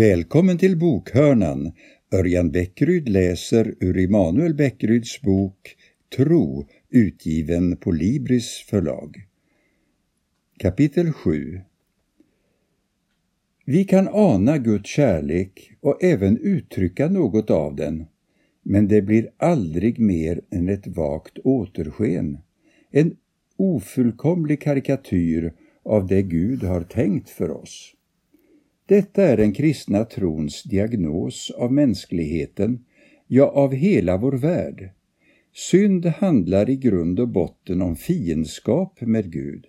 Välkommen till Bokhörnan. Örjan Bäckryd läser ur Immanuel Bäckryds bok Tro, utgiven på Libris förlag. Kapitel 7 Vi kan ana Guds kärlek och även uttrycka något av den, men det blir aldrig mer än ett vagt återsken, en ofullkomlig karikatyr av det Gud har tänkt för oss. Detta är den kristna trons diagnos av mänskligheten, ja, av hela vår värld. Synd handlar i grund och botten om fiendskap med Gud.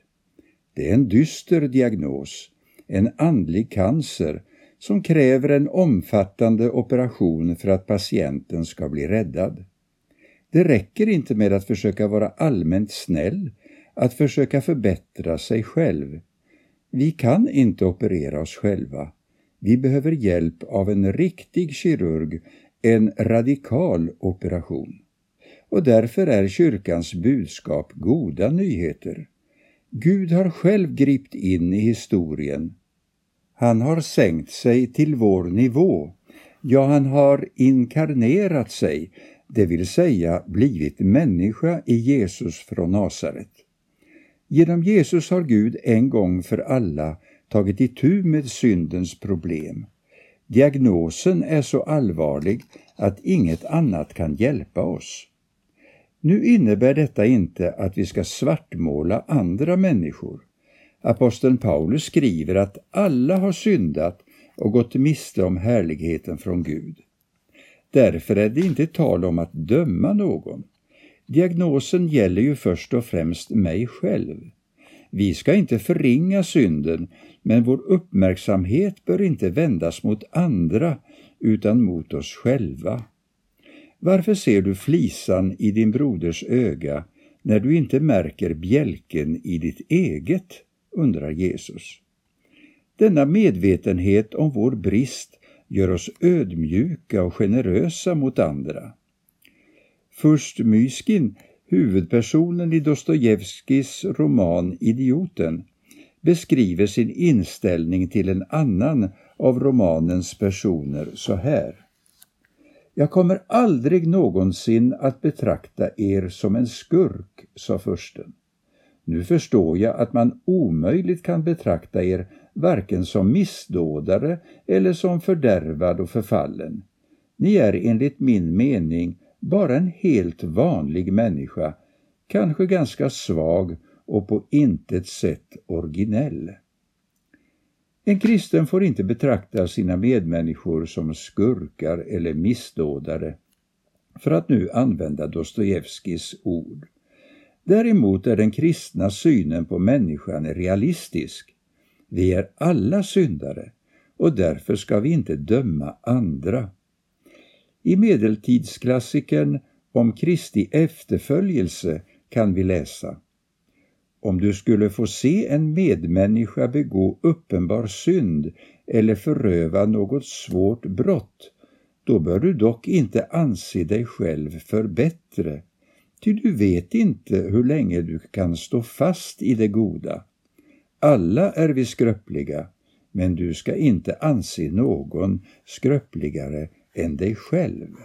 Det är en dyster diagnos, en andlig cancer som kräver en omfattande operation för att patienten ska bli räddad. Det räcker inte med att försöka vara allmänt snäll, att försöka förbättra sig själv. Vi kan inte operera oss själva. Vi behöver hjälp av en riktig kirurg, en radikal operation. Och därför är kyrkans budskap goda nyheter. Gud har själv gript in i historien. Han har sänkt sig till vår nivå. Ja, han har inkarnerat sig, det vill säga blivit människa i Jesus från Nasaret. Genom Jesus har Gud en gång för alla tagit itu med syndens problem. Diagnosen är så allvarlig att inget annat kan hjälpa oss. Nu innebär detta inte att vi ska svartmåla andra människor. Aposteln Paulus skriver att alla har syndat och gått miste om härligheten från Gud. Därför är det inte tal om att döma någon. Diagnosen gäller ju först och främst mig själv. Vi ska inte förringa synden, men vår uppmärksamhet bör inte vändas mot andra utan mot oss själva. Varför ser du flisan i din broders öga när du inte märker bjälken i ditt eget? undrar Jesus. Denna medvetenhet om vår brist gör oss ödmjuka och generösa mot andra. Först Myskin Huvudpersonen i Dostojevskijs roman Idioten beskriver sin inställning till en annan av romanens personer så här. Jag kommer aldrig någonsin att betrakta er som en skurk, sa försten. Nu förstår jag att man omöjligt kan betrakta er varken som missdådare eller som fördärvad och förfallen. Ni är enligt min mening bara en helt vanlig människa, kanske ganska svag och på intet sätt originell. En kristen får inte betrakta sina medmänniskor som skurkar eller missdådare, för att nu använda Dostojevskijs ord. Däremot är den kristna synen på människan realistisk. Vi är alla syndare och därför ska vi inte döma andra. I medeltidsklassikern om Kristi efterföljelse kan vi läsa Om du skulle få se en medmänniska begå uppenbar synd eller föröva något svårt brott, då bör du dock inte anse dig själv för bättre, ty du vet inte hur länge du kan stå fast i det goda. Alla är vi skröpliga, men du ska inte anse någon skröpligare än dig själv.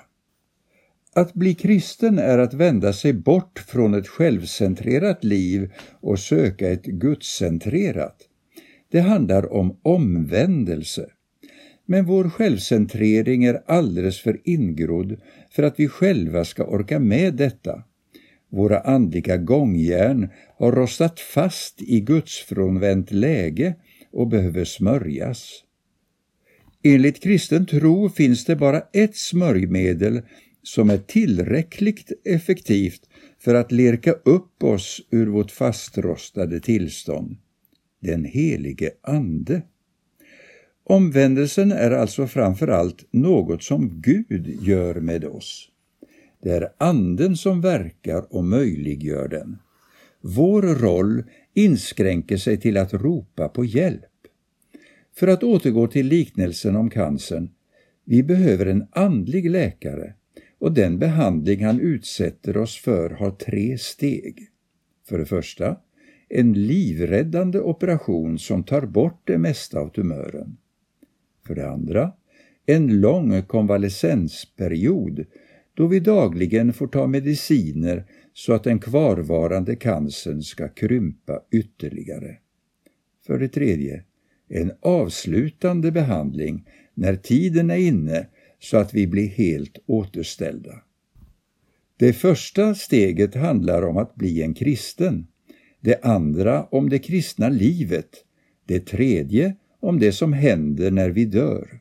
Att bli kristen är att vända sig bort från ett självcentrerat liv och söka ett gudscentrerat. Det handlar om omvändelse. Men vår självcentrering är alldeles för ingrodd för att vi själva ska orka med detta. Våra andliga gångjärn har rostat fast i gudsfrånvänt läge och behöver smörjas. Enligt kristen tro finns det bara ett smörjmedel som är tillräckligt effektivt för att lirka upp oss ur vårt fastrostade tillstånd. Den helige Ande. Omvändelsen är alltså framför allt något som Gud gör med oss. Det är Anden som verkar och möjliggör den. Vår roll inskränker sig till att ropa på hjälp. För att återgå till liknelsen om cancern. Vi behöver en andlig läkare och den behandling han utsätter oss för har tre steg. För det första, en livräddande operation som tar bort det mesta av tumören. För det andra, en lång konvalescensperiod då vi dagligen får ta mediciner så att den kvarvarande cancern ska krympa ytterligare. För det tredje, en avslutande behandling när tiden är inne så att vi blir helt återställda. Det första steget handlar om att bli en kristen, det andra om det kristna livet, det tredje om det som händer när vi dör.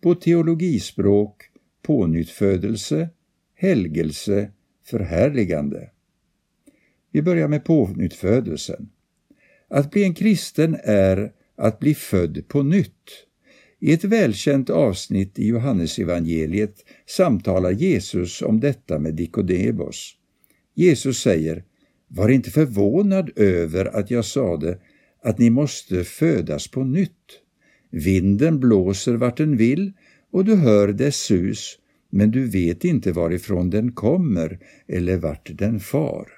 På teologispråk pånyttfödelse, helgelse, förhärligande. Vi börjar med pånyttfödelsen. Att bli en kristen är att bli född på nytt. I ett välkänt avsnitt i Johannesevangeliet samtalar Jesus om detta med Nikodemos. Jesus säger Var inte förvånad över att jag sade att ni måste födas på nytt. Vinden blåser vart den vill och du hör dess sus, men du vet inte varifrån den kommer eller vart den far.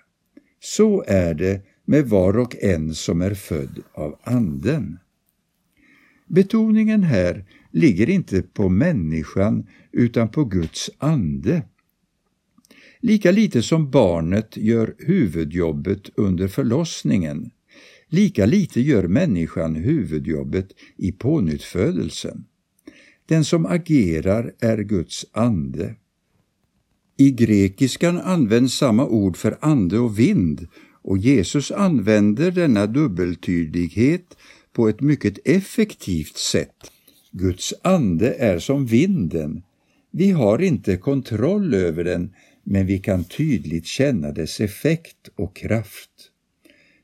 Så är det med var och en som är född av Anden. Betoningen här ligger inte på människan utan på Guds ande. Lika lite som barnet gör huvudjobbet under förlossningen, lika lite gör människan huvudjobbet i pånyttfödelsen. Den som agerar är Guds ande. I grekiskan används samma ord för ande och vind och Jesus använder denna dubbeltydighet på ett mycket effektivt sätt. Guds ande är som vinden. Vi har inte kontroll över den, men vi kan tydligt känna dess effekt och kraft.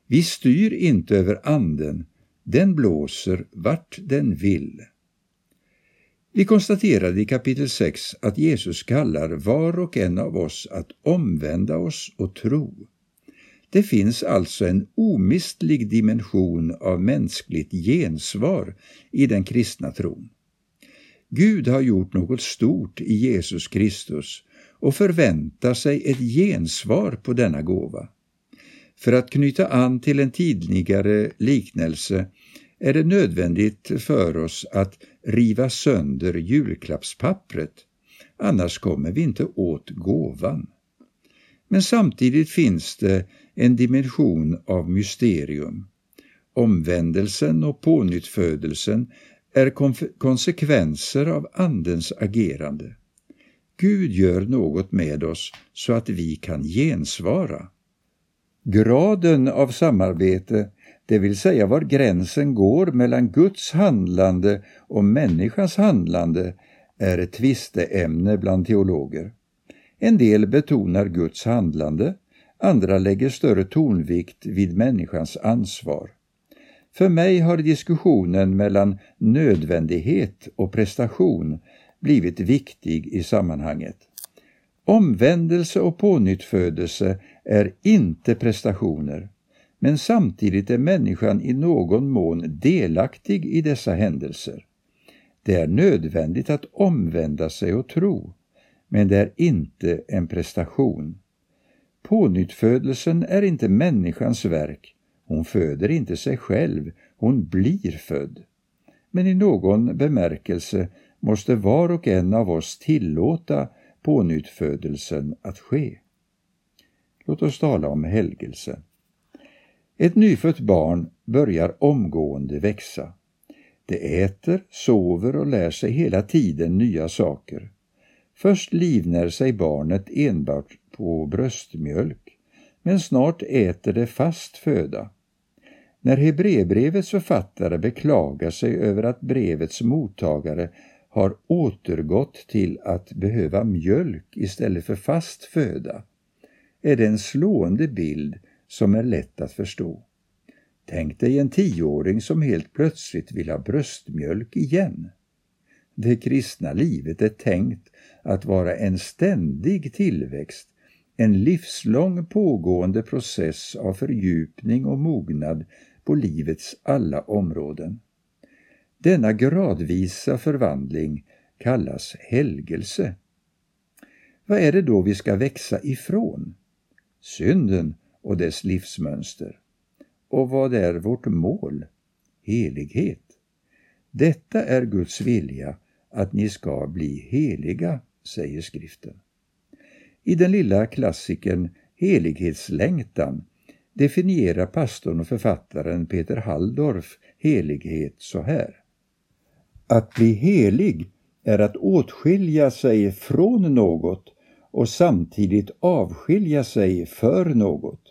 Vi styr inte över anden, den blåser vart den vill. Vi konstaterade i kapitel 6 att Jesus kallar var och en av oss att omvända oss och tro. Det finns alltså en omistlig dimension av mänskligt gensvar i den kristna tron. Gud har gjort något stort i Jesus Kristus och förväntar sig ett gensvar på denna gåva. För att knyta an till en tidigare liknelse är det nödvändigt för oss att riva sönder julklappspappret, annars kommer vi inte åt gåvan. Men samtidigt finns det en dimension av mysterium. Omvändelsen och pånyttfödelsen är konsekvenser av Andens agerande. Gud gör något med oss så att vi kan gensvara. Graden av samarbete, det vill säga var gränsen går mellan Guds handlande och människans handlande, är ett tvisteämne bland teologer. En del betonar Guds handlande, andra lägger större tonvikt vid människans ansvar. För mig har diskussionen mellan nödvändighet och prestation blivit viktig i sammanhanget. Omvändelse och pånyttfödelse är inte prestationer, men samtidigt är människan i någon mån delaktig i dessa händelser. Det är nödvändigt att omvända sig och tro, men det är inte en prestation. Pånyttfödelsen är inte människans verk, hon föder inte sig själv, hon blir född. Men i någon bemärkelse måste var och en av oss tillåta pånyttfödelsen att ske. Låt oss tala om helgelse. Ett nyfött barn börjar omgående växa. Det äter, sover och lär sig hela tiden nya saker. Först livnär sig barnet enbart på bröstmjölk, men snart äter det fast föda. När Hebreerbrevets författare beklagar sig över att brevets mottagare har återgått till att behöva mjölk istället för fast föda är det en slående bild som är lätt att förstå. Tänk dig en tioåring som helt plötsligt vill ha bröstmjölk igen. Det kristna livet är tänkt att vara en ständig tillväxt, en livslång pågående process av fördjupning och mognad på livets alla områden. Denna gradvisa förvandling kallas helgelse. Vad är det då vi ska växa ifrån? Synden och dess livsmönster. Och vad är vårt mål? Helighet. Detta är Guds vilja, att ni ska bli heliga, säger skriften. I den lilla klassikern Helighetslängtan definierar pastorn och författaren Peter Halldorf helighet så här. Att bli helig är att åtskilja sig från något och samtidigt avskilja sig för något.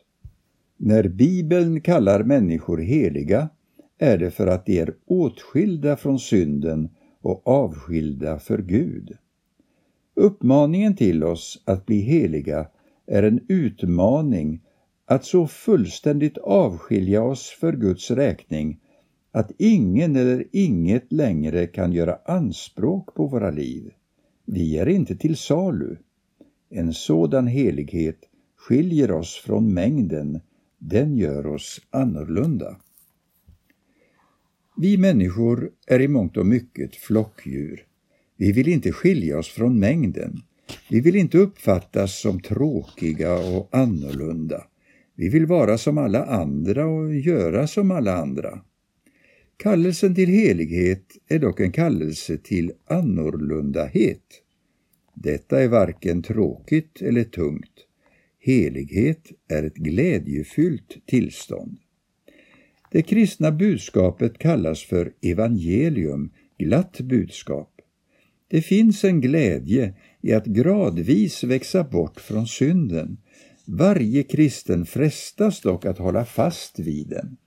När Bibeln kallar människor heliga är det för att de är åtskilda från synden och avskilda för Gud. Uppmaningen till oss att bli heliga är en utmaning att så fullständigt avskilja oss för Guds räkning att ingen eller inget längre kan göra anspråk på våra liv. Vi är inte till salu. En sådan helighet skiljer oss från mängden, den gör oss annorlunda. Vi människor är i mångt och mycket flockdjur. Vi vill inte skilja oss från mängden. Vi vill inte uppfattas som tråkiga och annorlunda. Vi vill vara som alla andra och göra som alla andra. Kallelsen till helighet är dock en kallelse till annorlundahet. Detta är varken tråkigt eller tungt. Helighet är ett glädjefyllt tillstånd. Det kristna budskapet kallas för evangelium, glatt budskap. Det finns en glädje i att gradvis växa bort från synden. Varje kristen frestas dock att hålla fast vid den.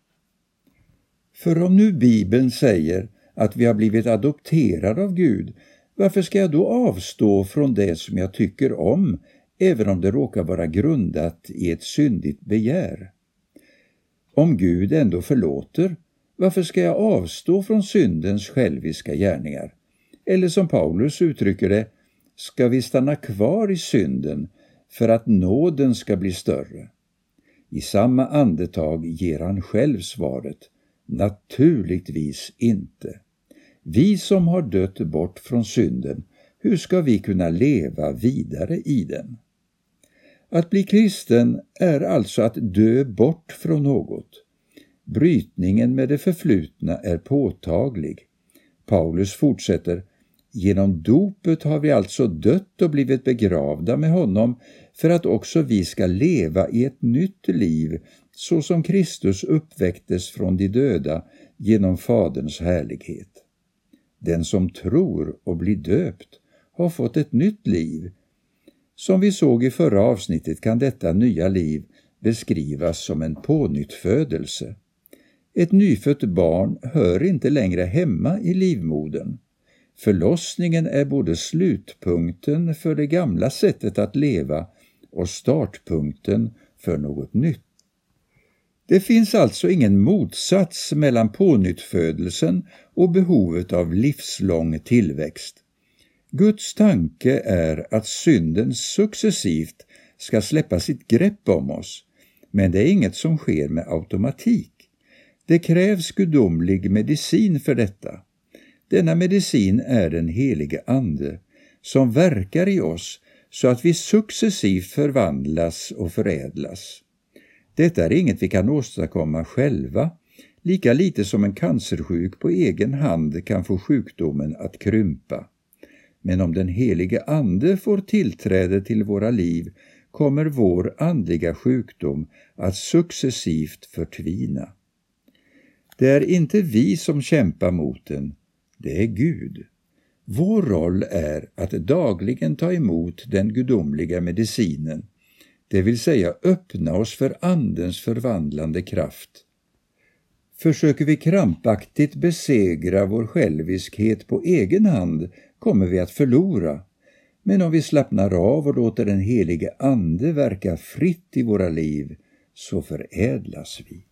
För om nu Bibeln säger att vi har blivit adopterade av Gud, varför ska jag då avstå från det som jag tycker om, även om det råkar vara grundat i ett syndigt begär? Om Gud ändå förlåter, varför ska jag avstå från syndens själviska gärningar? Eller som Paulus uttrycker det, ska vi stanna kvar i synden för att nåden ska bli större? I samma andetag ger han själv svaret, naturligtvis inte. Vi som har dött bort från synden, hur ska vi kunna leva vidare i den? Att bli kristen är alltså att dö bort från något. Brytningen med det förflutna är påtaglig. Paulus fortsätter Genom dopet har vi alltså dött och blivit begravda med honom för att också vi ska leva i ett nytt liv så som Kristus uppväcktes från de döda genom Faderns härlighet. Den som tror och blir döpt har fått ett nytt liv. Som vi såg i förra avsnittet kan detta nya liv beskrivas som en pånyttfödelse. Ett nyfött barn hör inte längre hemma i livmodern. Förlossningen är både slutpunkten för det gamla sättet att leva och startpunkten för något nytt. Det finns alltså ingen motsats mellan pånyttfödelsen och behovet av livslång tillväxt. Guds tanke är att synden successivt ska släppa sitt grepp om oss, men det är inget som sker med automatik. Det krävs gudomlig medicin för detta. Denna medicin är den helige Ande, som verkar i oss så att vi successivt förvandlas och förädlas. Detta är inget vi kan åstadkomma själva, lika lite som en cancersjuk på egen hand kan få sjukdomen att krympa. Men om den helige Ande får tillträde till våra liv kommer vår andliga sjukdom att successivt förtvina. Det är inte vi som kämpar mot den, det är Gud. Vår roll är att dagligen ta emot den gudomliga medicinen, det vill säga öppna oss för Andens förvandlande kraft. Försöker vi krampaktigt besegra vår själviskhet på egen hand kommer vi att förlora. Men om vi slappnar av och låter den helige Ande verka fritt i våra liv så förädlas vi.